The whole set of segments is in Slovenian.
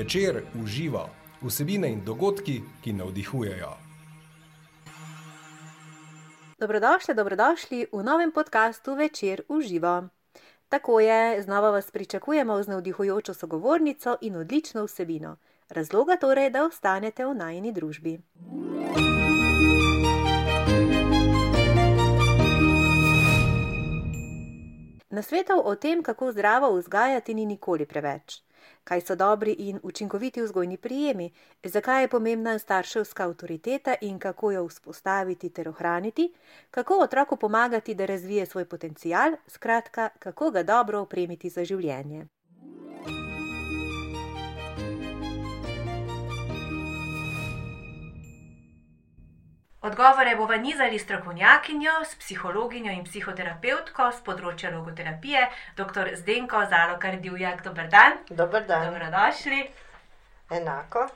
Večer uživa vsebine in dogodki, ki navdihujejo. Dobrodošli, dobrodošli v novem podkastu Večer uživa. Tako je, znova vas pričakujemo z navdihujočo sogovornico in odlično vsebino. Razloga torej, da ostanete v najni družbi. Na svetov o tem, kako zdravo vzgajati, ni nikoli preveč. Kaj so dobri in učinkoviti vzgojni prijemi, zakaj je pomembna starševska avtoriteta in kako jo vzpostaviti ter ohraniti, kako otroku pomagati, da razvije svoj potencial, skratka, kako ga dobro opremiti za življenje. Odgovore bomo nizali strokovnjakinjo, s psihologinjo in psihoterapevtko z področja logoterapije, dr. Zdenko Zalokar Divjak. Dober dan. Dober dan. Dobrodošli. Enako.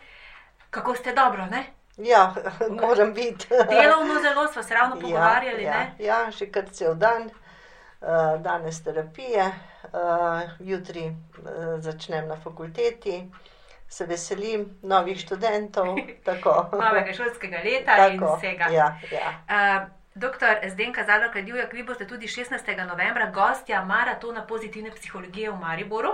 Kako ste dobro, ne? Ja, moram biti. Delovno zelo smo se ravno pogovarjali, ja, ne? Ja, ja, že kar cel dan, uh, danes terapije, uh, jutri uh, začnem na fakulteti, se veselim novih študentov. Tako. Novega šolskega leta in Tako, vsega. Ja, ja. Uh, Doktor Zdenka Zalokar Divjak, vi boste tudi 16. novembra gostja maratona pozitivne psihologije v Mariboru.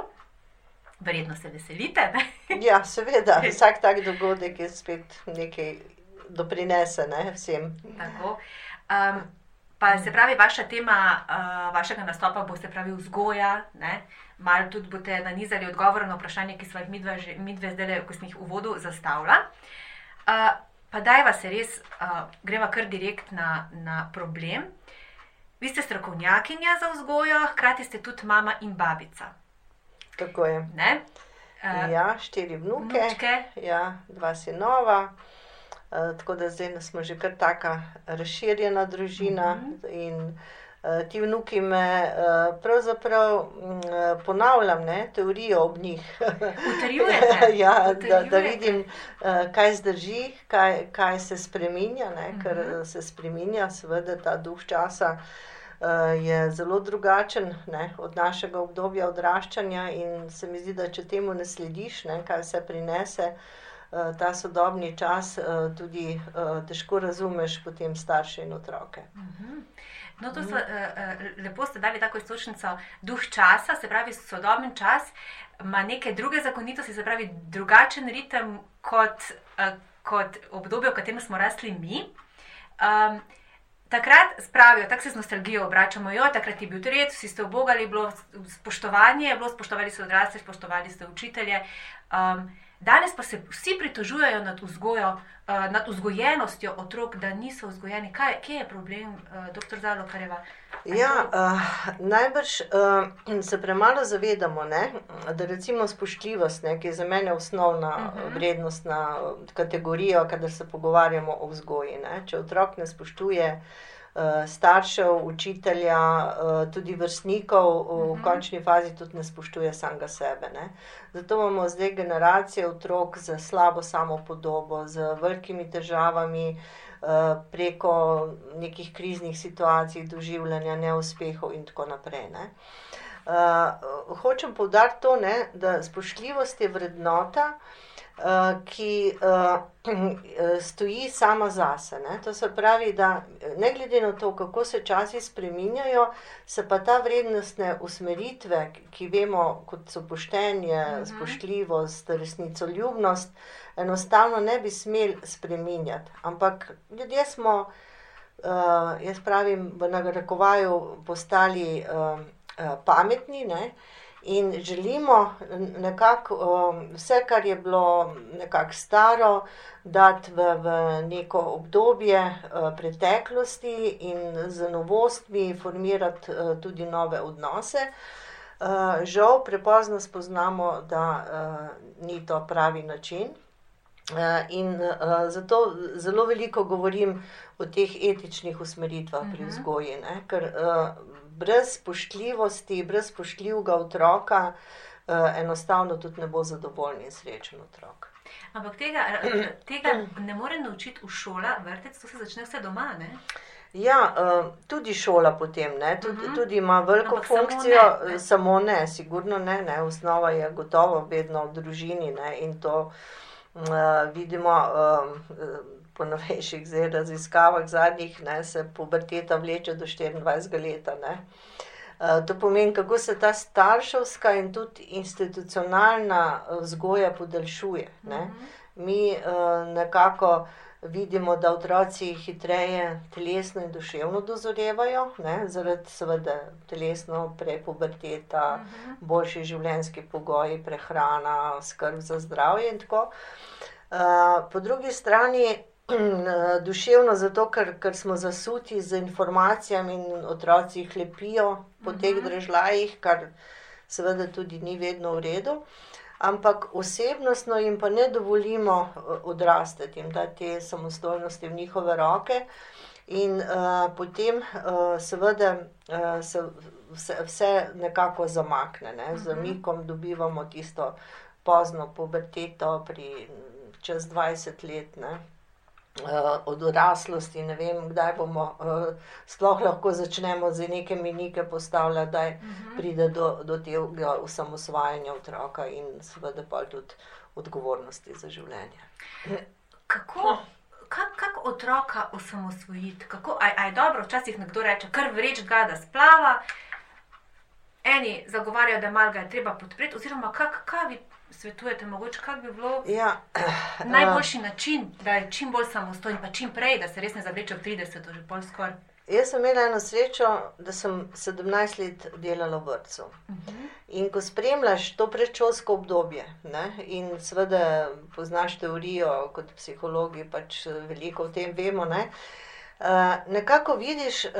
Verjetno se veselite, ne? ja, seveda, vsak tak dogodek je spet nekaj doprinese ne, vsem. Tako. Um, pa se pravi, vaša tema uh, vašega nastopa bo se pravi vzgoja, ne? Malo tudi boste nanizali odgovore na vprašanje, ki smo jih midve, že- midve zdaj, ko sem jih v uvodu zastavila. Uh, pa daj vas res, uh, greva kar direkt na, na problem. Vi ste strokovnjakinja za vzgojo, hkrati ste tudi mama in babica. Tako je. Ne? Uh, Ja, štiri vnuke, vnučke. ja, dva sinova. Uh, tako da zdaj smo že kar taka razširjena družina. Mhm. In uh, ti vnuki me uh, pravzaprav mm, uh, ponavljam, ne, teorijo ob njih. Ja, da, da vidim, uh, kaj zdrži, kaj, kaj se spremenja, ne, ker Mhm. uh, se spremenja, seveda ta duh časa. Uh, je zelo drugačen ne, od našega obdobja odraščanja, in se mi zdi, da če temu ne slediš, ne, kaj vse prinese uh, ta sodobni čas, uh, tudi uh, težko razumeš potem starše in otroke. Mhm. No, to so, uh, uh, lepo ste dali tako istočnico, duh časa, se pravi, sodoben čas ima neke druge zakonitosti, se pravi, drugačen ritem kot, uh, kot obdobje, v katerem smo rasli mi. Um, takrat spravijo, tako se z nostalgijo obračamo, jo, takrat je bil red, vsi ste obogali, bilo spoštovanje, bilo spoštovali ste odrasle, spoštovali ste učitelje. Um, danes pa se vsi pritožujejo nad vzgojo, uh, nad vzgojenostjo otrok, da niso vzgojeni. Kaj, kje je problem, uh, doktor Zalokareva? Ja, uh, najbrž uh, se premalo zavedamo, ne, da recimo spoštljivost, ne, ki je za mene osnovna uh Mhm. -huh. vrednostna uh, kategorija, kadar se pogovarjamo o vzgoji. Ne. Če otrok ne spoštuje uh, staršev, učitelja, uh, tudi vrstnikov, uh, Mhm. v končni fazi tudi ne spoštuje samega sebe. Ne. Zato imamo zdaj generacije otrok z slabo samopodobo, z velikimi težavami. eh, preko nekih kriznih situacij, doživljanja neuspehov in tako naprej. Ne. Uh, hočem poudariti to, ne, da spoštljivost je vrednota, uh, ki uh, stoji sama zase. Ne. To se pravi, da ne glede na to, kako se časi spreminjajo, se pa ta vrednostne usmeritve, ki vemo, kot so poštenje, Mhm. spoštljivost, resnicoljubnost, enostavno ne bi smeli spreminjati. Ampak ljudje smo, uh, jaz pravim, v narekovaju postali uh, uh, pametni. Ne? In želimo nekako um, vse, kar je bilo nekako staro, dati v, v neko obdobje uh, preteklosti in z novostmi formirati uh, tudi nove odnose. Uh, žal, prepozno spoznamo, da ni to pravi način. In zato zelo veliko govorim o teh etičnih usmeritvah pri Mhm. vzgoji, ne? ker brez spoštljivosti, brez spoštljivega otroka, uh, enostavno tudi ne bo zadovoljen in srečen otrok. Ampak tega, tega ne more naučiti v šolah, vrtec, to se začne vse doma. Ne? Ja, uh, tudi šola potem, ne, tudi, uh Mhm. -huh. tudi ima veliko Ampak samo funkcijo, ne, ne. samo ne, sigurno ne, ne. Osnova je gotovo vedno v družini ne, in to uh, vidimo um, po novejših zdaj raziskavah zadnjih, ne, se puberteta vleče do 24 leta. Ne. Uh, to pomeni, kako se ta starševska in tudi institucionalna eh, vzgoja podaljšuje. Ne. Mhm. Mi uh, nekako vidimo, da otroci hitreje telesno in duševno dozorevajo, ne, zaradi seveda telesno prepuberteta, Mhm. boljši življenjski pogoji, prehrana, skrb za zdravje in tako. Uh, po drugi strani duševno, zato ker, ker smo zasuti z informacijami in otroci jih lepijo po teh Mhm. drežljajih, kar seveda tudi ni vedno v redu. Ampak osebnostno jim pa ne dovolimo eh, odrasteti, jim dati te samostojnosti v njihove roke, in uh, potem uh, seveda uh, se vse, vse nekako zamakne. Ne? Z Mhm. zamikom dobivamo tisto pozno puberteto, pri čez 20 let. Ne? Uh, od odraslosti, ne vem, kdaj bomo uh, sploh lahko začnemo za neke minike postavljati, da Mhm. pride do, do tega osamosvajanja otroka in seveda pa tudi odgovornosti za življenje. Kako, kak, kak otroka osamosvojiti? Kako, a, a je dobro, včasih nekdo reče, kar vreč ga, da splava. Eni zagovarjajo, da malo ga je treba podpreti, oziroma kak, kaj vi svetujete, mogoče kak bi bilo Ja, najboljši način, da je čim bolj samostojen, pa čim prej, da se res ne zavleče v 30, že pol skoraj. Jaz sem imela eno srečo, da sem 17 let delala v vrtu. In ko spremljaš to predšolsko obdobje, ne, in seveda poznaš teorijo, kot psihologi, pač veliko o tem vemo, ne, uh, nekako vidiš, uh,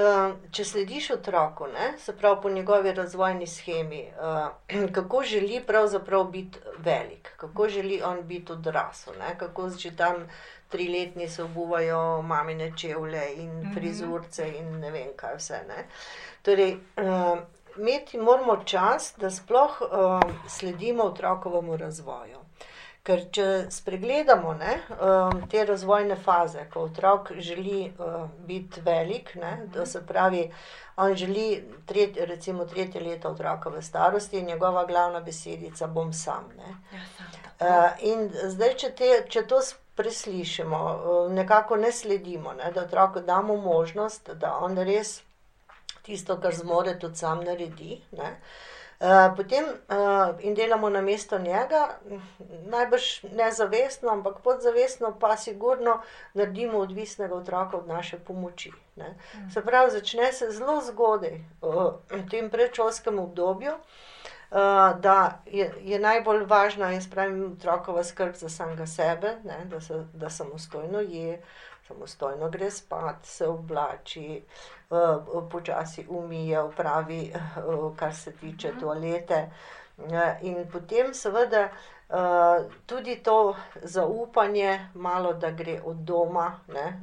če slediš otroku, ne, se pravi po njegovi razvojni schemi, uh, kako želi pravzaprav biti velik, kako želi on biti odrasel, ne, kako že tam triletni se obuvajo mamine čevlje in Mhm. frizurce in ne vem kaj vse. Ne. Torej, uh, imeti moramo čas, da sploh uh, sledimo otrokovemu razvoju. Ker če spregledamo ne, um, te razvojne faze, ko otrok želi uh, biti velik, ne, to se pravi, on želi tret, recimo tretje leto otroka v starosti in njegova glavna besedica bom sam. Ne. Ja, Uh, in zdaj, če, te, če to s- preslišimo, uh, nekako ne sledimo, ne, da otroku damo možnost, da on res tisto, kar zmore, tudi sam naredi. Ne. Uh, potem uh, in delamo na mesto njega, najbrž nezavestno, ampak podzavestno, pa sigurno naredimo odvisnega otroka od naše pomoči. Ne. Se pravi, začne se zelo zgodaj uh, v tem predšolskem obdobju. Uh, da je, je najbolj važna, jaz pravim, otrokova skrb za samega sebe, ne, da, se, da samostojno je, samostojno gre spat, se oblači, uh, počasi umije, upravi, uh, kar se tiče toalete. Uh, in potem, seveda, uh, tudi to zaupanje, malo da gre od doma. Ne,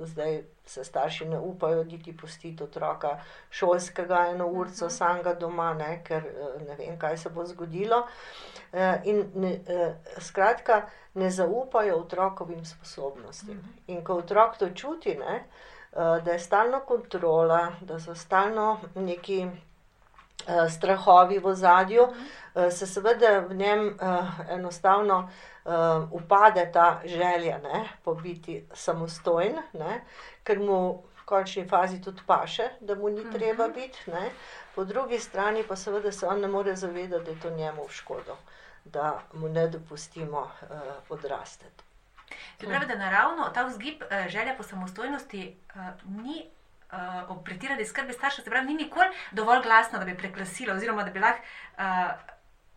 zdaj se starši ne upajo niti pustiti otroka šolskega eno urco Mhm. samega doma, ne, ker eh, ne vem, kaj se bo zgodilo. Eh, In ne, eh, skratka, ne zaupajo otrokovim sposobnostim. Mhm. In ko otrok to čuti, ne, eh, da je stalno kontrola, da so stalno neki eh, strahovi v zadju, eh, se seveda v njem eh, enostavno eh, upade ta želja ne, po biti samostojen, ne, ker mu v končni fazi tudi paše, da mu ni treba Mhm. biti. Ne. Po drugi strani pa seveda se on ne more zavedati, da je to njemu v škodo, da mu ne dopustimo odrasteti. Se pravi, da naravno ta vzgib, eh, želja po samostojnosti, eh, ni uh, ob pretirani skrbi staršev, se pravi, ni nikoli dovolj glasna, da bi preklasila, oziroma da bi lahko, uh,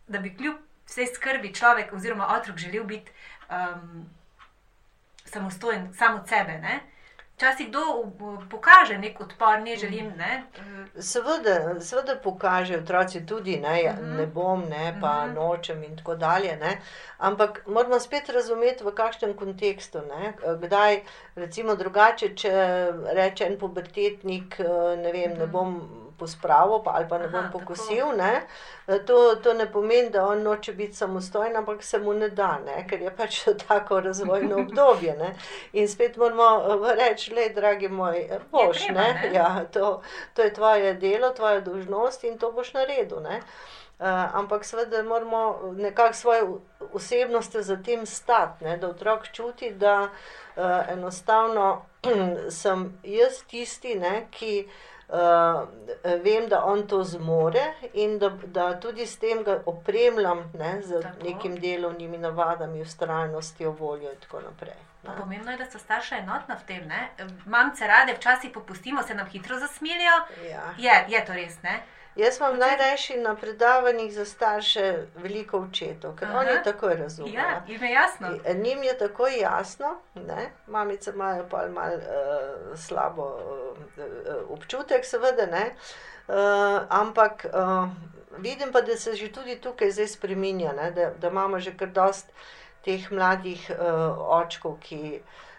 da bi kljub vsej skrbi človek oziroma otrok želel biti um, samostojen, sam od sebe. Ne? Včasih kdo uh, pokaže nek odpor, ne želim. Ne? Eh, Seveda, seveda pokažejo otroci tudi, ne, ja, Mhm. ne bom, ne, pa Mhm. nočem in tako dalje. Ne. Ampak moramo spet razumeti, v kakšnem kontekstu. Ne. Kdaj, recimo, drugače, če reče en pubertetnik, eh, ne vem, ne Mhm. bom pospravil pa, ali pa ne bom Aha, tako. pokosil. Ne? Eh, To, to ne pomeni, da on noče biti samostojen, ampak se mu ne da, ne? ker je pač tako razvojno obdobje. Ne? In spet moramo eh, reči, le, dragi moj, eh, boš, treba, ne? ne? Ja, to, to je tvoje delo, tvoja dolžnost in to boš naredil. Ne? Uh, ampak seveda moramo nekako svoje osebnosti za tem stati, ne? da otrok čuti, da uh, enostavno sem jaz tisti, ne, ki uh, vem, da on to zmore in da, da tudi s tem ga opremljam ne, z Tako. nekim delovnimi navadami, ustrajnostjo, voljo in tako naprej. Ne. pomembno je, da so starša enotna v tem. Ne? Mamce rade včasih popustimo, se nam hitro zasmilijo. Ja. Je, je to res, ne? Jaz imam najrajši na predavanjih za starše veliko očetov, ker Aha. oni takoj razumejo. Ja, jim je jasno. In Njim je tako jasno, ne? mamice imajo pa malo uh, slabo uh, občutek, seveda, ne? uh, ampak uh, vidim pa, da se že tudi tukaj zdaj spremenja, ne? da, da imamo že kar dost teh mladih uh, očkov, ki uh,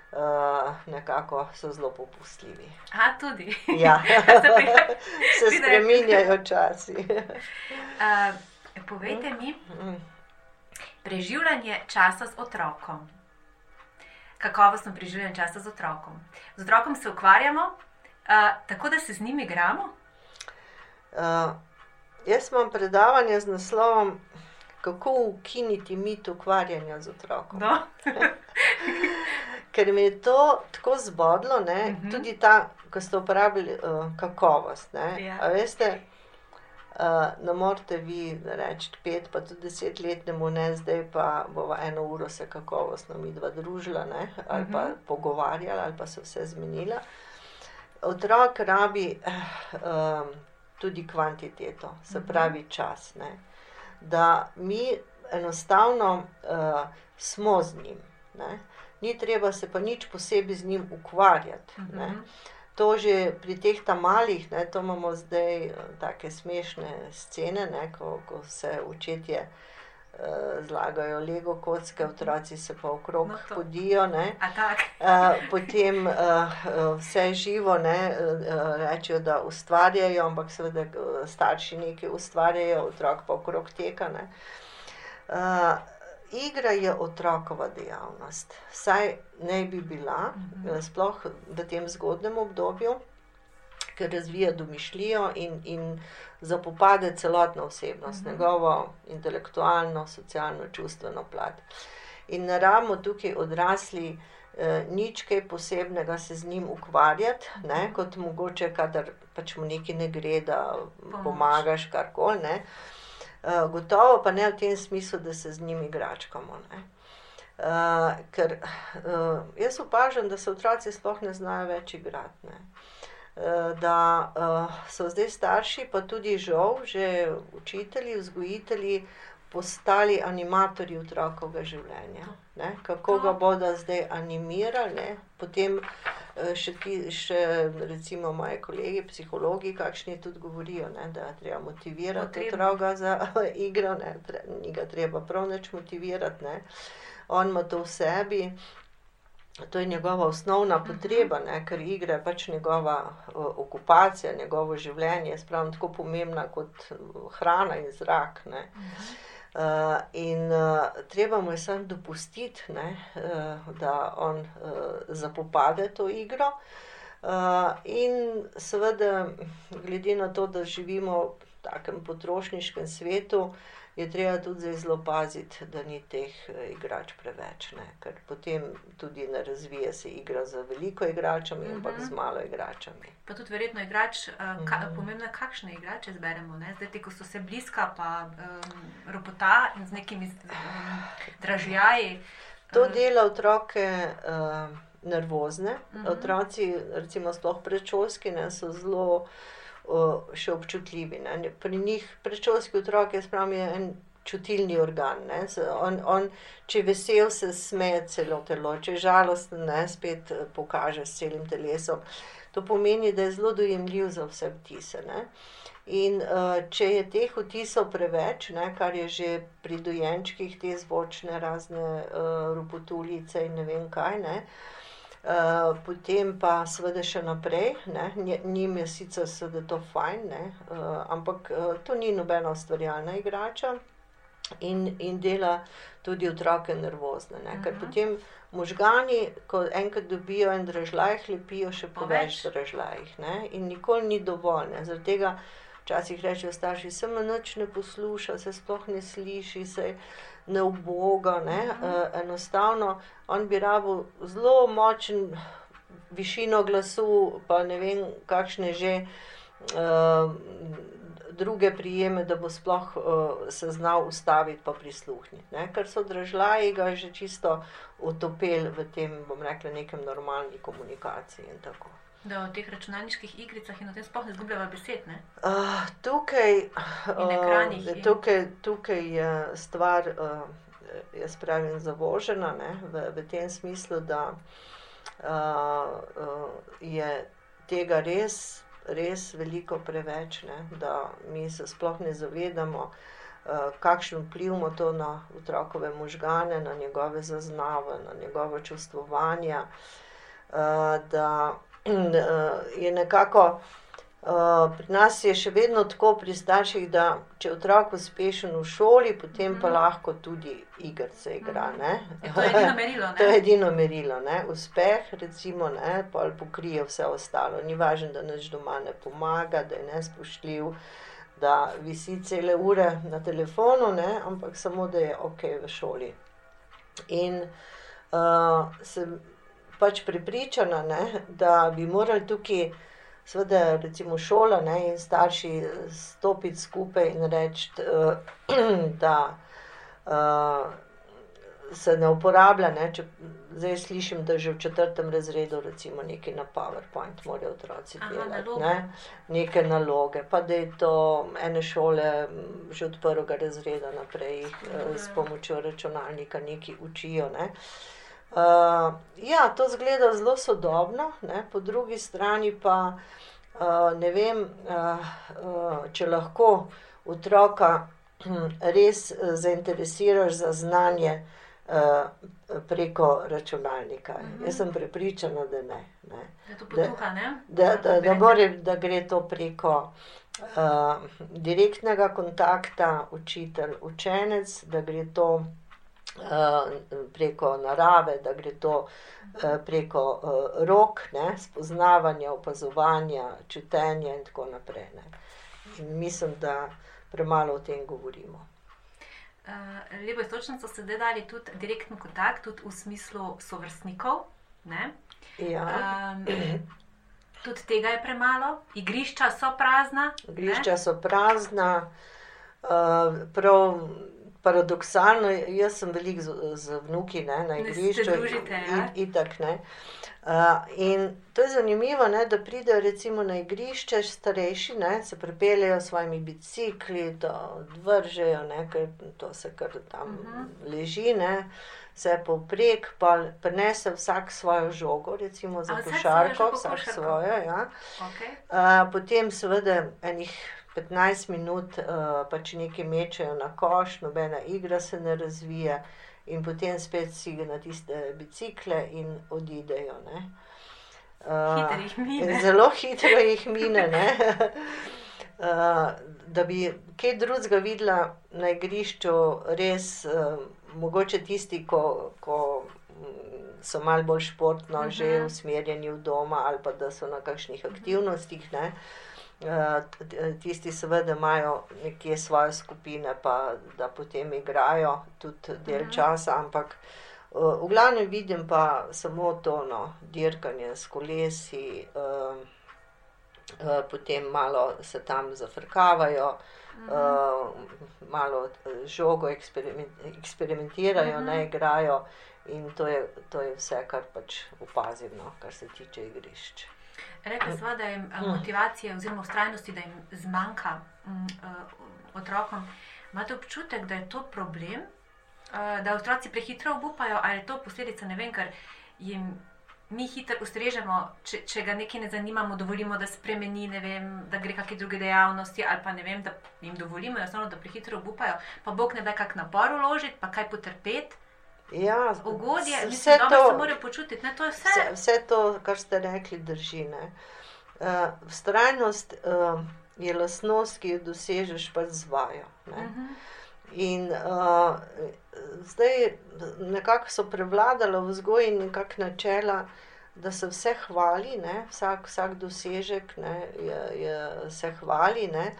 nekako so zelo popustljivi. A, tudi. Ja. se spremenjajo časi. Uh, povejte mi, Mm. preživljanje časa z otrokom. Kakovostno preživljanje časa z otrokom. Z otrokom se ukvarjamo, uh, tako da se z njim igramo. Uh, jaz imam predavanje z naslovom Kako ukiniti mit ukvarjanja z otrokom. No? Ker mi je to tako zbodlo, ne, Mhm. tudi ta, ko ste uporabili uh, kakovost. Ne, Ja. A veste, uh, ne morete vi reči pet, pa tudi desetletnemu, ne, zdaj pa bova eno uro se kakovostno mi dva družila, ne, ali pa Mhm. pogovarjala, ali pa se vse zmenila. Otrok rabi eh, um, tudi kvantiteto, se Mhm. pravi čas. Ne. Da mi enostavno uh, smo z njim. Ne. Ni treba se pa nič posebej z njim ukvarjati. ne. Mhm. To že pri teh tam malih, ne, to imamo zdaj eh, take smešne scene, ne, ko, ko se očetje uh, zlagajo lego kocke, otroci se pa okrog No, to. tak. Uh, potem uh, uh, vse živo ne, uh, rečejo, da ustvarjajo, ampak seveda uh, starši nekaj ustvarjajo, otrok pa okrog teka. Ne. Uh, igra je otrokova dejavnost, vsaj naj bi bila, Mhm. uh, sploh v tem zgodnem obdobju, ker razvija domišljijo in, in zapopade celotno osebnost, Mhm. njegovo intelektualno, socialno, čustveno plat. In ne rabimo tukaj odrasli eh, nič kaj posebnega se z njim ukvarjati, ne, kot mogoče, kadar pač mu nekaj ne gre, da pomagaš karkoli. ne. Eh, gotovo pa ne v tem smislu, da se z njim igračkamo. Ne. Uh, ker uh, jaz opažam, da se otroci sploh ne znajo več igrati. Ne. Uh, da uh, so zdaj starši, pa tudi žal, že učitelji, vzgojitelji, postali animatorji otrokovega življenja. Ne? Kako ga bodo zdaj animirali, ne? potem eh, še, ti, še recimo moji kolegi, psihologi, kakšni tudi govorijo, ne? da treba motivirati Potrebno. otroka za igro, ne? Tre, ni ga treba prav nič motivirati. Ne? On ima to v sebi. To je njegova osnovna potreba, ne? ker igra je pač njegova uh, okupacija, njegovo življenje, spravno tako pomembna kot uh, hrana in zrak. Ne? Uh, in uh, treba mu je samo dopustiti, uh, da on uh, zapopade to igro. Uh, in seveda, glede na to, da živimo v takem potrošniškem svetu, je treba tudi zdaj zelo paziti, da ni teh eh, igrač preveč, ne? ker potem tudi ne razvije se igra z veliko igračami, Mhm. ampak z malo igračami. Pa tudi verjetno igrač, uh, ka, Mhm. pomembno je, kakšne igrače izberemo. Ne? Zdaj, ti, ko so se bliska, pa um, ropota in z nekimi um, dražljaji. To dela otroke uh, nervozne. Mhm. Mhm. Otroci, recimo, sploh predšolski, ne, so zelo uh, še občutljivi. Ne. Pri njih predšolski otrok je, spravi, je en čutilni organ. Ne. On, on, če je vesel, se smeje celo telo, če je žalosten, ne, spet eh, pokaže s celim telesom. To pomeni, da je zelo dojemljiv za vse vtise. Ne. In uh, če je teh vtisov preveč, ne, kar je že pri dojenčkih, te zvočne razne uh, ropotulice in ne vem kaj, ne, Uh, potem pa seveda še naprej, ne, njim je sicer seveda to fajn, ne, uh, ampak uh, to ni nobena ustvarjalna igrača in, in dela tudi otroke nervozne. Ne, ker potem možgani, ko enkrat dobijo en dražljaj, lepijo še po več dražljajih in nikoli ni dovolj. Ne, zaradi tega včasih rečejo starši, se me nič ne posluša, se sploh ne sliši, se ne uboga. Ne? Uh, enostavno, on bi rabil zelo močen višino glasu, pa ne vem, kakšne že uh, druge prijeme, da bo sploh uh, se znal ustaviti pa prisluhniti. Ne? Ker so državi ga že čisto utopili v tem, bom rekla, nekem normalni komunikaciji in tako. Da v teh računalniških igricah in o tem sploh ne zgubljava besed. Ne? Uh, tukaj, uh, tukaj, tukaj je stvar, uh, jaz pravim, zavožena ne, v, v tem smislu, da uh, uh, je tega res, res veliko preveč, ne, da mi se sploh ne zavedamo. Kakšen vpliv ima to na otrokove možgane, na njegove zaznave, na njegove čustvovanja, da In uh, je nekako uh, pri nas je še vedno tako pri starših, da če je otrok uspešen v šoli, potem pa mhm. lahko tudi igrice igra. Mhm. Je to je edino merilo. to je edino merilo. Ne? Uspeh, recimo, ne, pokrije vse ostalo. Ni važno, da neč doma ne pomaga, da je nespoštljiv. Da visi cele ure na telefonu, ne? ampak samo da je ok v šoli. In uh, se pač pripričana, ne, da bi morali tukaj, seveda, recimo šola ne, in starši stopiti skupaj in reči, da uh, se ne uporablja. Ne, če, zdaj slišim, da že v četrtem razredu, recimo, nekaj na PowerPoint morajo otroci delati, ne, neke naloge. Pa da je to ene šole že od prvega razreda naprej, uh, s pomočjo računalnika nekaj učijo. Ne. Uh, Uh, ja, to zgleda zelo sodobno, ne? po drugi strani pa uh, ne vem, uh, uh, če lahko otroka hm, res zainteresiraš za znanje uh, preko računalnika. Uh -huh. Jaz sem prepričana, da ne. ne? Da, potuha, ne? Da, da, da, more, da gre to preko. Uh, direktnega kontakta učitelj-učenec, da gre to Eh, preko narave, da gre to eh, preko eh, rok, ne, spoznavanja, opazovanja, čutenja in tako naprej. Ne. In mislim, da premalo o tem govorimo. Lepo je, točno so se dali tudi direktni kontakt, tudi v smislu sovrstnikov. Ja. Um, tudi tega je premalo, igrišča so prazna. Igrišča ne? so prazna. Uh, prav, paradoksalno, jaz sem velik z, z vnuki ne, na igrišču. Ja? In, in, uh, in to je zanimivo, ne, da pridejo recimo na igrišče starejši, ne, se pripeljejo s svojimi bicikli, da odvržejo, ne, ker to se kar tam uh mhm. -huh. leži. Ne. Vse povprek, pa prenese vsak svojo žogo, recimo za košarko, vsak svojo. Ja. Okay. Uh, potem, seveda, enih 15 minut uh, pač nekaj mečejo na koš, nobena igra se ne razvija, in potem spet si na tiste bicikle in odidejo. Uh, zelo hitro jih mine. uh, da bi kaj drugega videla na igrišču, res uh, mogoče tisti, ko. ko So malo bolj športno, uh -huh. že mhm. usmerjeni v doma, ali pa da so na kakšnih aktivnostih. Uh, Eh, tisti, seveda, imajo nekje svoje skupine, pa da potem igrajo tudi del mhm. časa, ampak eh, v glavnem vidim pa samo to no, dirkanje s kolesi, eh, potem malo se tam zafrkavajo. Uh, malo žogo eksperimentirajo, uh -huh. ne mhm. igrajo, in to je, to je vse, kar pač opazim, no, kar se tiče igrišča. Rekli smo, da je motivacija oziroma ustrajnosti, da jim zmanjka um, uh, otrokom. Imate občutek, da je to problem, uh, da otroci prehitro obupajo, ali je to posledica, ne vem, ker jim mi hitro ustrežemo, če, če ga nekaj ne zanimamo, dovolimo, da spremeni, vem, da gre kakšne druge dejavnosti, ali pa ne vem, da jim dovolimo, da prehitro obupajo, pa Bog ne da kak napor uložiti, pa kaj potrpeti. Ja, ugodje, vse mislim, to- se morajo počutiti, ne, to je vse. Vse, vse to, kar ste rekli, drži. Ne? Uh, vztrajnost uh, je lastnost, ki jo dosežeš pač z vajo. Ne? Mhm. In uh, zdaj nekako so prevladala v vzgoji nekakšna načela, da se vse hvali, ne? vsak, vsak dosežek ne? je, je, se hvali. Ne?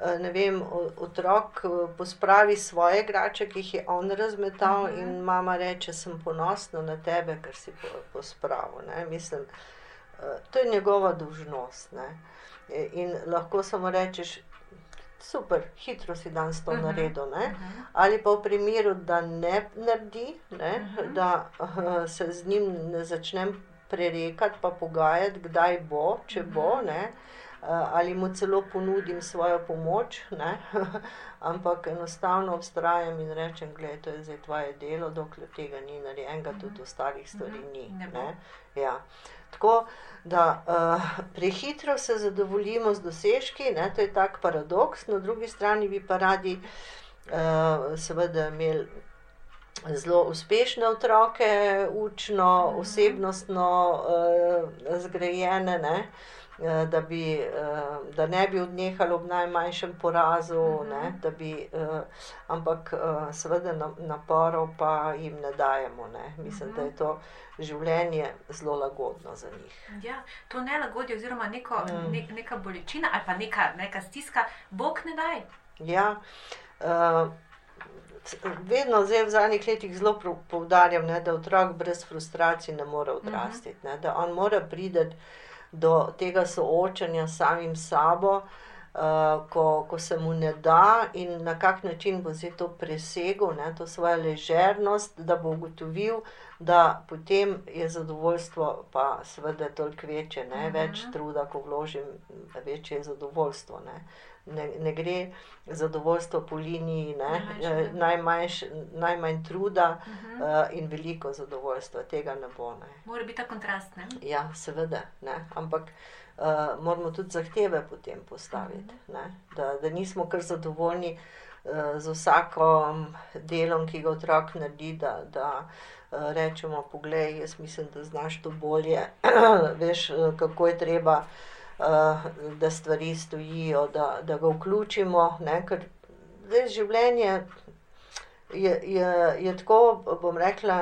Eh, Ne vem, otrok eh, pospravi svoje igrače, ki jih je on razmetal, Mhm. in mama reče: Sem ponosna na tebe, ker si po- pospravil. Ne? Mislim, eh, to je njegova dolžnost. Ne? E- In lahko samo rečeš, super, hitro si danes to Mhm. naredil. Ne? Mhm. Ali pa v primeru, da ne naredi, ne, Mhm. da uh, se z njim ne začnem prerekati, pa pogajati, kdaj bo, če bo, ne, uh, ali mu celo ponudim svojo pomoč, ne, ampak enostavno obstrajam in rečem, gledaj, to je zdaj tvoje delo, dokler tega ni narejenega, tudi ostalih stvari Mhm. ni. Ne. Ja. Tako da uh, prehitro se zadovoljimo z dosežki, ne, to je tak paradoks, na drugi strani bi pa radi uh, seveda imeli zelo uspešne otroke, učno, Mhm. osebnostno uh, zgrajene. Ne. Eh, Da, bi, eh, da ne bi odnehali ob najmanjšem porazu, Mhm. ne, da bi, eh, ampak seveda na- naporov pa jim ne dajemo. Ne. Mislim, da je to življenje zelo lagodno za njih. Ja, to nelagodje, oziroma neko, Mm. ne, neka bolečina ali pa neka, neka stiska, Bog ne daj. Ja, uh, vedno zdaj v zadnjih letih zelo poudarjam, ne, da otrok brez frustracij ne more odrasti, ne, da on mora priti do tega soočanja s samim sabo, uh, ko, ko se mu ne da in na kak način bo zdaj to presegel, ne, to svojo ležernost, da bo ugotovil, da potem je zadovoljstvo pa seveda toliko večje, ne, Mhm. več truda, ko vložim, večje je zadovoljstvo. Ne. Ne, ne gre zadovoljstvo po liniji, ne, Najmanjše, eh, ne. najmanjš, najmanj truda Mhm. uh, in veliko zadovoljstva, tega ne bo. Ne. Mora biti ta kontrast. Ne? Ja, seveda, ne. ampak uh, moramo tudi zahteve potem postaviti, ne. da, da nismo kar zadovoljni uh, z vsakom delom, ki ga otrok naredi, da, da uh, rečemo, poglej, jaz mislim, da znaš to bolje, veš, uh, kako je treba. Uh, da stvari stojijo, da, da ga vključimo, ne, ker zdaj življenje je, je, je tako, bom rekla,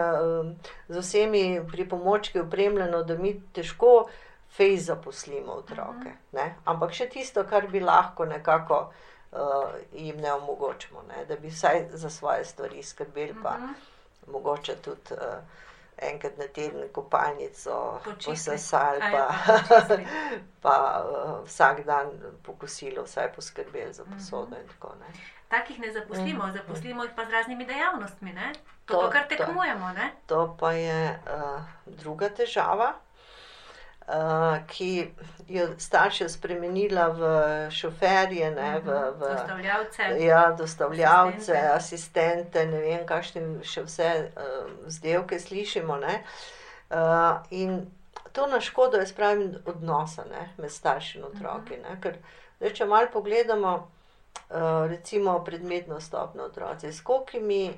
z vsemi pripomočki opremljeno, da mi težko fej zaposlimo otroke. Ne? Ampak še tisto, kar bi lahko nekako uh, jim ne omogočimo, ne? da bi vsaj za svoje stvari skrbeli, pa Mhm. Mogoče tudi uh, enkrat na teden kopalnico posesali, A ja, pa, pa pa uh, vsak dan pokosilo, vsaj poskrbeli za Mhm. posodo in tako naprej. Takih ne zaposlimo, Mhm. zaposlimo jih pa z raznimi dejavnostmi. Ne? To, To- to kar to. tekmujemo. Ne? To pa je uh, druga težava, uh, ki jo starše spremenila v šoferje, ne, v, v Dostavljavce. ja, dostavljavce, asistente. asistente, ne vem, kakšne še vse uh, zdevke slišimo. Ne. Uh, in to na škodo, jaz pravim, odnosa ne, med starši in otroki. Ne, ker, zdaj, če malo pogledamo, uh, recimo predmetno stopno otroci, s kolikimi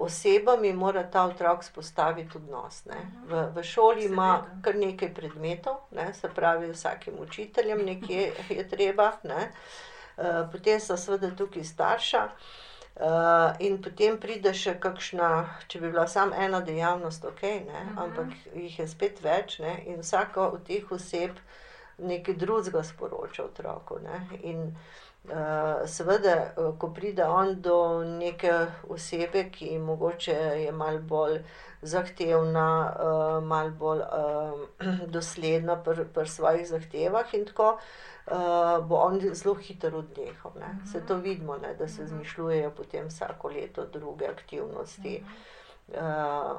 osebami mora ta otrok spostaviti odnos. Ne. V, v šoli ima kar nekaj predmetov, ne, se pravi, vsakim učiteljem nekje je treba. Ne. Uh, potem so seveda tukaj starša, uh, in potem pride še kakšna, če bi bila samo ena dejavnost, ok, ne, Mhm. ampak jih je spet več, ne, in vsaka od teh oseb nekaj drugega sporoča otroku. Ne, in uh, seveda, eh, ko pride on do neke osebe, ki mogoče je malo bolj zahtevna, uh, malo bolj uh, dosledna pri pr svojih zahtevah in tako. Uh, bo on zelo hitro odnehal. Ne. Mhm. Se to vidimo, ne, da se zmišljujejo potem vsako leto druge aktivnosti. Uh,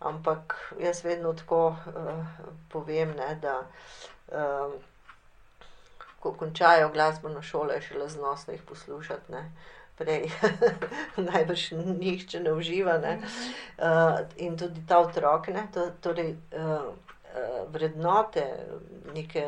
ampak jaz vedno tako uh, povem, ne, da um, ko končajo glasbeno šolo, je šele znosno jih poslušati. Ne. Prej najbrž nihče ne uživa. Ne. Uh, in tudi ta otrok, ne, to, torej, uh, uh, vrednote, neke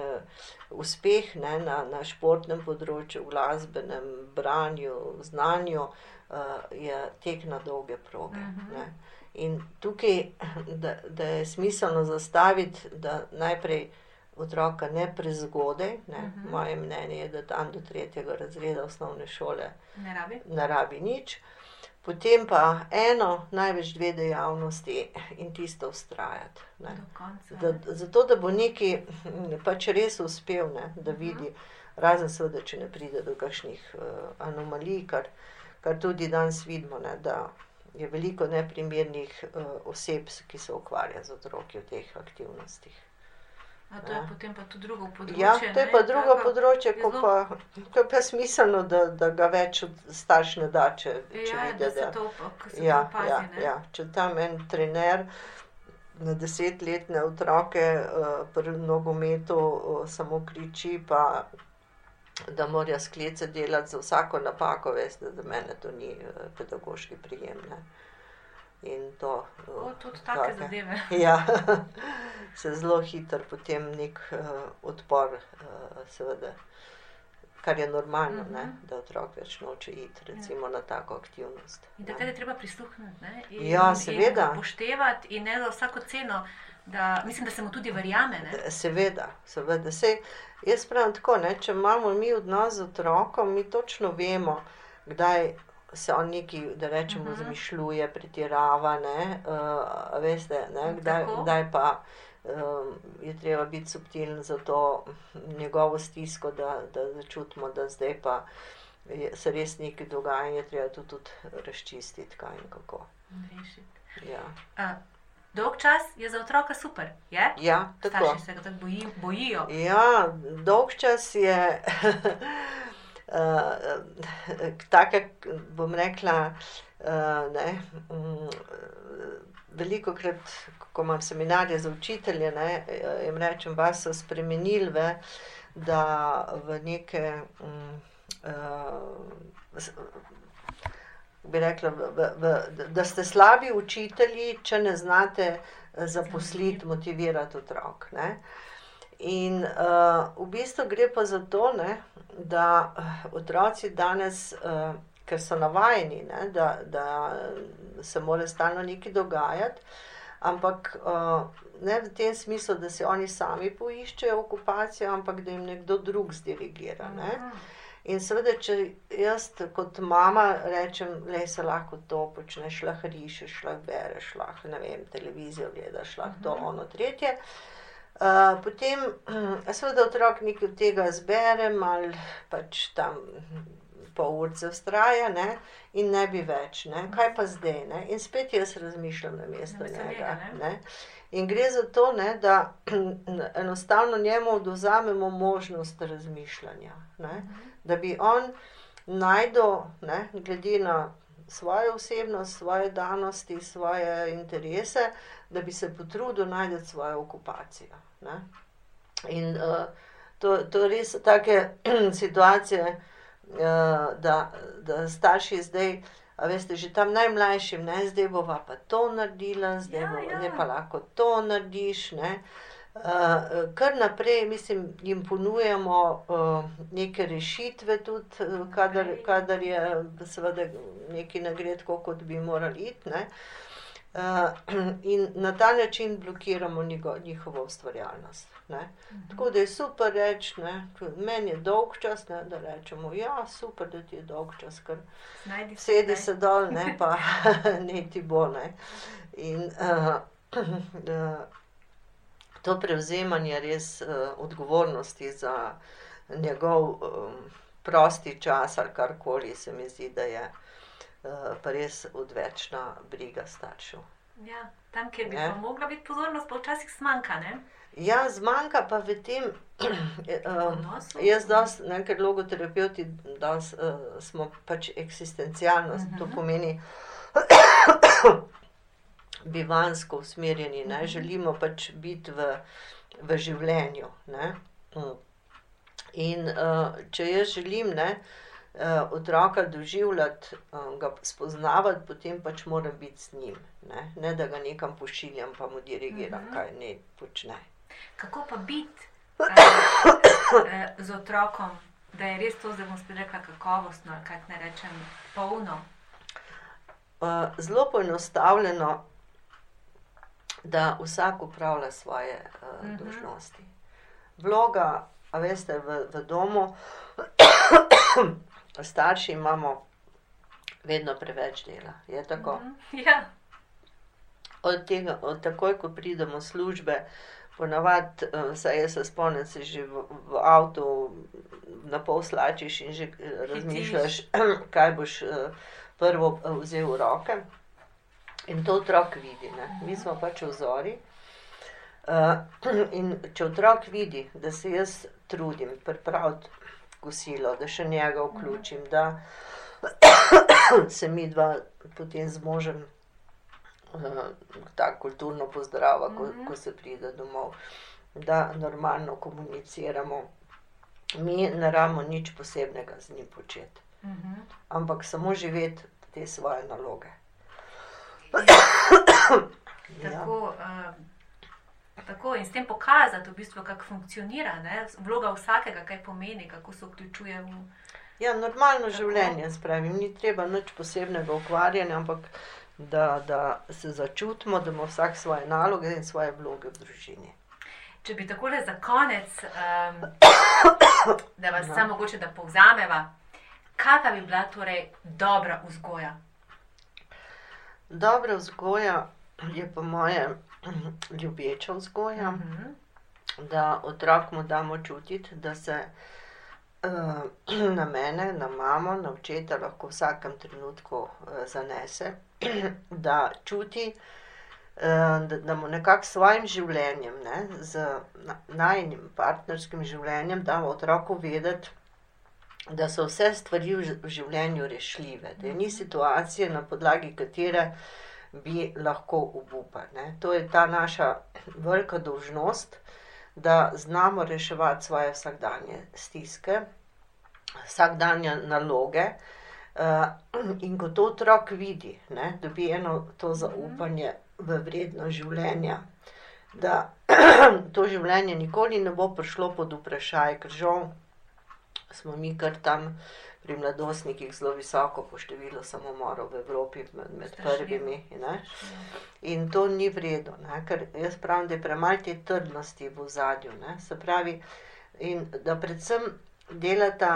uspeh ne, na, na športnem področju, glasbenem, branju, znanju, uh, je tek na dolge proge. Mhm. Ne. In tukaj, da, da je smiselno zastaviti, da najprej otroka ne prezgodaj, ne, uh Mhm. -huh. moje mnenje je, da tam do tretjega razreda osnovne šole Ne rabi. ne rabi nič. Potem pa eno, največ dve dejavnosti in tisto ustrajati. Ne. Konca. Da, zato, da bo neki pač res uspel, ne, da vidi, razen seveda, če ne pride do kakšnih uh, anomalij, kar, kar tudi danes vidimo, ne, da je veliko neprimernih uh, oseb, ki se ukvarjajo z otroki v teh aktivnostih. A to je Ja. potem pa tudi drugo področje. Ja, to je ne, pa drugo tako- področje, ko zelo- pa, ko je pa smiselno, da, da ga več starš ne da, če, če Ja, vidi, da da to, ja, to opazi. ja, ne. ja. Če tam en trener na desetletne otroke uh, pri nogometu uh, samo kriči, pa da morajo sklece delati za vsako napako, veste, za mene to ni uh, pedagoški prijem. Ne. In to. O, Uh, tudi take zadeve. Ja, se zelo hitro potem nek uh, odpor, uh, seveda, kar je normalno, uh Mhm. -huh. da otrok več noče iti, recimo na tako aktivnost. In takrat je treba prisluhniti. Ne? In, Ja, seveda. In upoštevati in ne za vsako ceno. Da, mislim, da se mu tudi verjame. Ne? Seveda, seveda. Sej, jaz pravim tako, ne, če imamo mi odnos z otrokom, mi točno vemo, kdaj se on neki, da rečemo, uh Mhm. -huh. zmišljuje, pretirava, ne, uh, veste, ne, kdaj, Tako. kdaj pa um, je treba biti subtilen za to njegovo stisko, da, da začutimo, da zdaj pa je, se res nekaj dogaja in je treba to tudi razčistiti, kaj in kako. Rešiti. Ja, A, dolg čas je za otroka super. Je? ja tako. Starši se ga tako boji, bojijo. Ja, dolg čas je uh, tako, bom rekla, uh, ne, um, veliko krat, ko imam seminarje za učitelje, ne, jim rečem, vas so spremenili v, v neke. Um, uh, bi rekla, v, v, v, da ste slabi učitelji, če ne znate eh, zaposliti, motivirati otrok. Ne? In uh, v bistvu gre pa za to, ne, da eh, otroci danes, uh, ker so navajeni, ne, da, da se mora stalno nekaj dogajati, ampak uh, ne v tem smislu, da si oni sami poiščejo okupacijo, ampak da jim nekdo drug zdirigira. Ne. Mhm. In seveda, če jaz kot mama rečem, da se lahko to počneš, lahko rišeš, lahko bereš, lahko ne vem, televizijo gledaš, lahko to, ono, tretje. Uh, potem, seveda, otrok nekaj od tega zbere, malo pač tam pol urce vztraja ne? in ne bi več. Ne? Kaj pa zdaj? Ne? In spet jaz razmišljam na mesto Namesto njega. ne. Ne? In gre za to, ne, da enostavno njemu oduzamemo možnost razmišljanja. Ne? Da bi on najdel, ne, glede na svojo osebnost, svoje danosti, svoje interese, da bi se potrudil najti svojo okupacijo. Ne? In uh, to, to res take situacije, uh, da, da starši zdaj. A veste, že tam najmlajšim, ne, zdaj bova pa to naredila, zdaj, Ja, bo, ja. zdaj pa lahko to narediš. Ne. Uh, kar naprej, mislim, jim ponujamo uh, neke rešitve, tudi kadar, kadar je seveda nekaj ne gre tako, kot bi morali iti. Ne. Uh, in na ta način blokiramo njigo, njihovo ustvarjalnost. Ne. Tako da je super reči, meni je dolg čas, ne, da rečemo, ja, super, da ti je dolg čas, ker sedi se dol, ne pa ne ti bo. Ne. In uh, uh, to prevzemanje res uh, odgovornosti za njegov um, prosti čas ali karkoli, se mi zdi, da je uh, pa res odvečna briga staršev. Ja, tam, kjer bi Ne. pa mogla biti pozornost, pa včasih zmanjka. Ne? Ja, zmanjka pa v tem, Odnosu? jaz dosti, ne, ker logoterapeuti dosti, uh, smo pač eksistencialno, uh -huh. to Mhm. pomeni bivansko usmerjeni, ne, Mhm. želimo pač biti v, v življenju. Ne. Mm. In uh, če jaz želim ne, uh, otroka doživljati, uh, ga spoznavati, potem pač moram biti z njim. Ne, ne da ga nekam pošiljam, pa mu dirigiram, Mhm. kaj naj počne. Kako pa biti uh, z otrokom, da je res to, zdaj bom spet rekla, kakovostno, ali kaj ne rečem, polno. Uh, zelo poenostavljeno da vsak upravlja svoje uh, Mhm. dožnosti. Vloga, a veste, v, v domu, starši imamo vedno preveč dela. Je tako? Mhm. Ja. Od tega, od takoj, ko pridemo z službe, ponavadi, eh, saj jaz se spomnim, se že v, v avtu na pol slačiš in že eh, razmišljaš, kaj boš eh, prvo eh, vzel v roke. In to otrok vidi. Ne? Mi smo pač vzori. Uh, in če otrok vidi, da se jaz trudim pripraviti kosilo, da še njega vključim, da se mi dva potem z možem uh, tako kulturno pozdrava, ko, Mhm. ko se pride domov, da normalno komuniciramo. Mi ne rabimo nič posebnega z njim početi, Mhm. ampak samo živeti te svoje naloge. Ja. Tako, uh, tako in s tem pokazati, v bistvu, kako funkcionira ne? vloga vsakega, kaj pomeni, kako se vključuje v. Ja, normalno življenje, spravim, ni treba nič posebnega ukvarjanja, ampak da, da se začutimo, da ima vsak svoje naloge in svoje vloge v družini. Če bi takole za konec, um, da vas Ja. samo mogoče da povzameva, kakšna bi bila torej dobra vzgoja? Dobra vzgoja je po mojem ljubeča vzgoja, Mhm. da otrok mu damo čutiti, da se uh, na mene, na mamo, na očeta lahko v vsakem trenutku uh, zanese, da čuti, uh, da, da mu nekako s svojim življenjem, ne, z na- najnim partnerskim življenjem, damo otroku vedeti, da so vse stvari v življenju rešljive, da ni situacije, na podlagi katere bi lahko obupali. ne. To je ta naša velika dolžnost, da znamo reševati svoje vsakdanje stiske, vsakdanje naloge. Uh, in ko to otrok vidi, ne, dobi eno to zaupanje v vrednost življenja, da to življenje nikoli ne bo prišlo pod vprašaj, ker žal smo mi kar tam pri mladostnikih zelo visoko po številu samomorov v Evropi, med, med prvimi. Ne. In to ni vredno, ne? ker jaz pravim, da je premalo te trdnosti v zadju. Se pravi, in da predvsem delata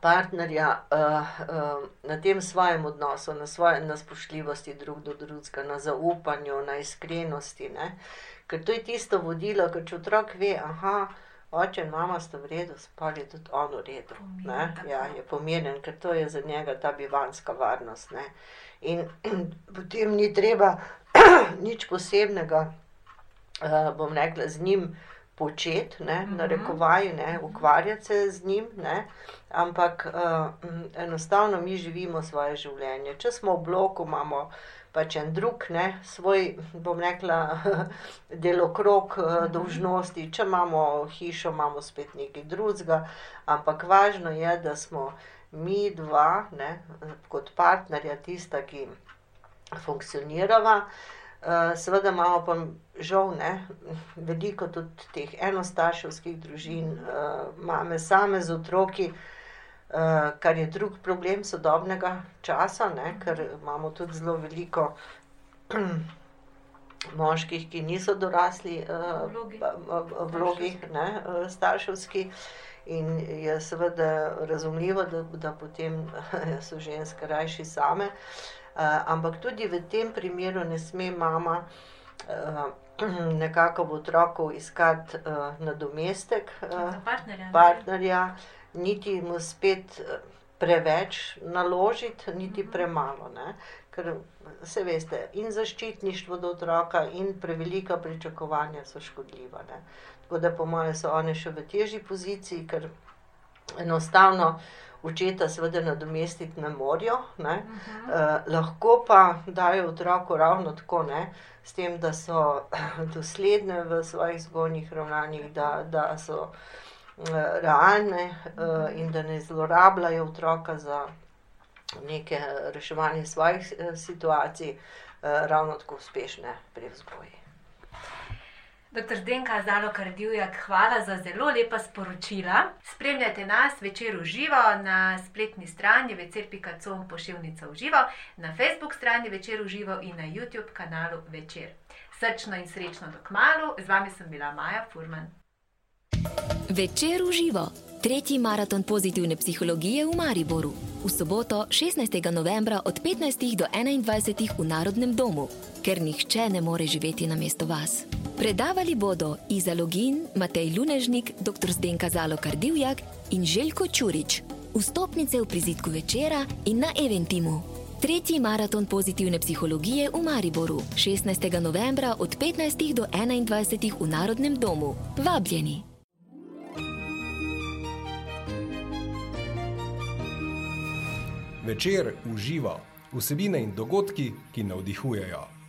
partnerja uh, uh, na tem svojem odnosu, na, svoje, na spoštljivosti drug do drugega, na zaupanju, na iskrenosti. Ne? Ker to je tisto vodilo, ker če otrok ve, aha. Oče in mama sta v redu, spali je tudi on v redu. Ne. Ja, je pomirjen, ker to je za njega ta bivanska varnost. Ne. In potem ni treba nič posebnega, uh, bom rekla, z njim početi, ne, Mhm. narekovaj, ne, ukvarjati se z njim, ne, ampak uh, enostavno mi živimo svoje življenje. Če smo v bloku, imamo pač en drug, ne, svoj, bom rekla, delokrog uh, dolžnosti, če imamo hišo, imamo spet nekaj drugega, ampak važno je, da smo mi dva, ne, kot partnerja, tista, ki funkcionirava. Uh, seveda imamo pa žal ne, veliko tudi teh enostarševskih družin, uh, mame same z otroki, uh, kar je drug problem sodobnega časa, ne, ker imamo tudi zelo veliko moških, ki niso dorasli uh, Vlogi. vlogi ne, uh, starševski. In je seveda razumljivo, da, da potem so ženske rajši same. Uh, ampak tudi v tem primeru ne sme mama uh, nekako v otroku iskati uh, nadomestek uh, partnerja. ne? partnerja, niti mu spet eh, preveč naložiti, niti premalo. Ne? Ker se veste, in zaščitništvo do otroka, in prevelika pričakovanja so škodljiva. Ne? Tako da, po mojem, so one še v težji poziciji, ker enostavno očeta, seveda, nadomestiti ne morejo. Ne? Mhm. Eh, lahko pa dajo otroku ravno tako, ne, s tem, da so dosledne v svojih zgojnih ravnanjih, da, da so eh, realne eh, in da ne zlorabljajo otroka za neke reševanje svojih eh, situacij, eh, ravno tako uspešne pri vzgoji. Dr. Zdenka Zalo Kardivjak, hvala za zelo lepa sporočila. Spremljajte nas večer v živo na spletni strani večer.com pošiljnica v živo, na Facebook strani večer v živo in na YouTube kanalu večer. srčno in srečno do kmalu. Z vami sem bila Maja Furman. Večer v živo. Tretji maraton pozitivne psihologije v Mariboru. V soboto 16. novembra od 15. do 21. v Narodnem domu, ker nihče ne more živeti na mesto vas. Predavali bodo Iza Login, Matej Lunežnik, dr. Zdenka Zalo Kardivjak in Željko Čurič. Vstopnice v prizitku večera in na Eventimu. Tretji maraton pozitivne psihologije v Mariboru 16. novembra od 15. do 21. v Narodnem domu. Vabljeni! Večer uživa vsebine in dogodki, ki navdihujejo.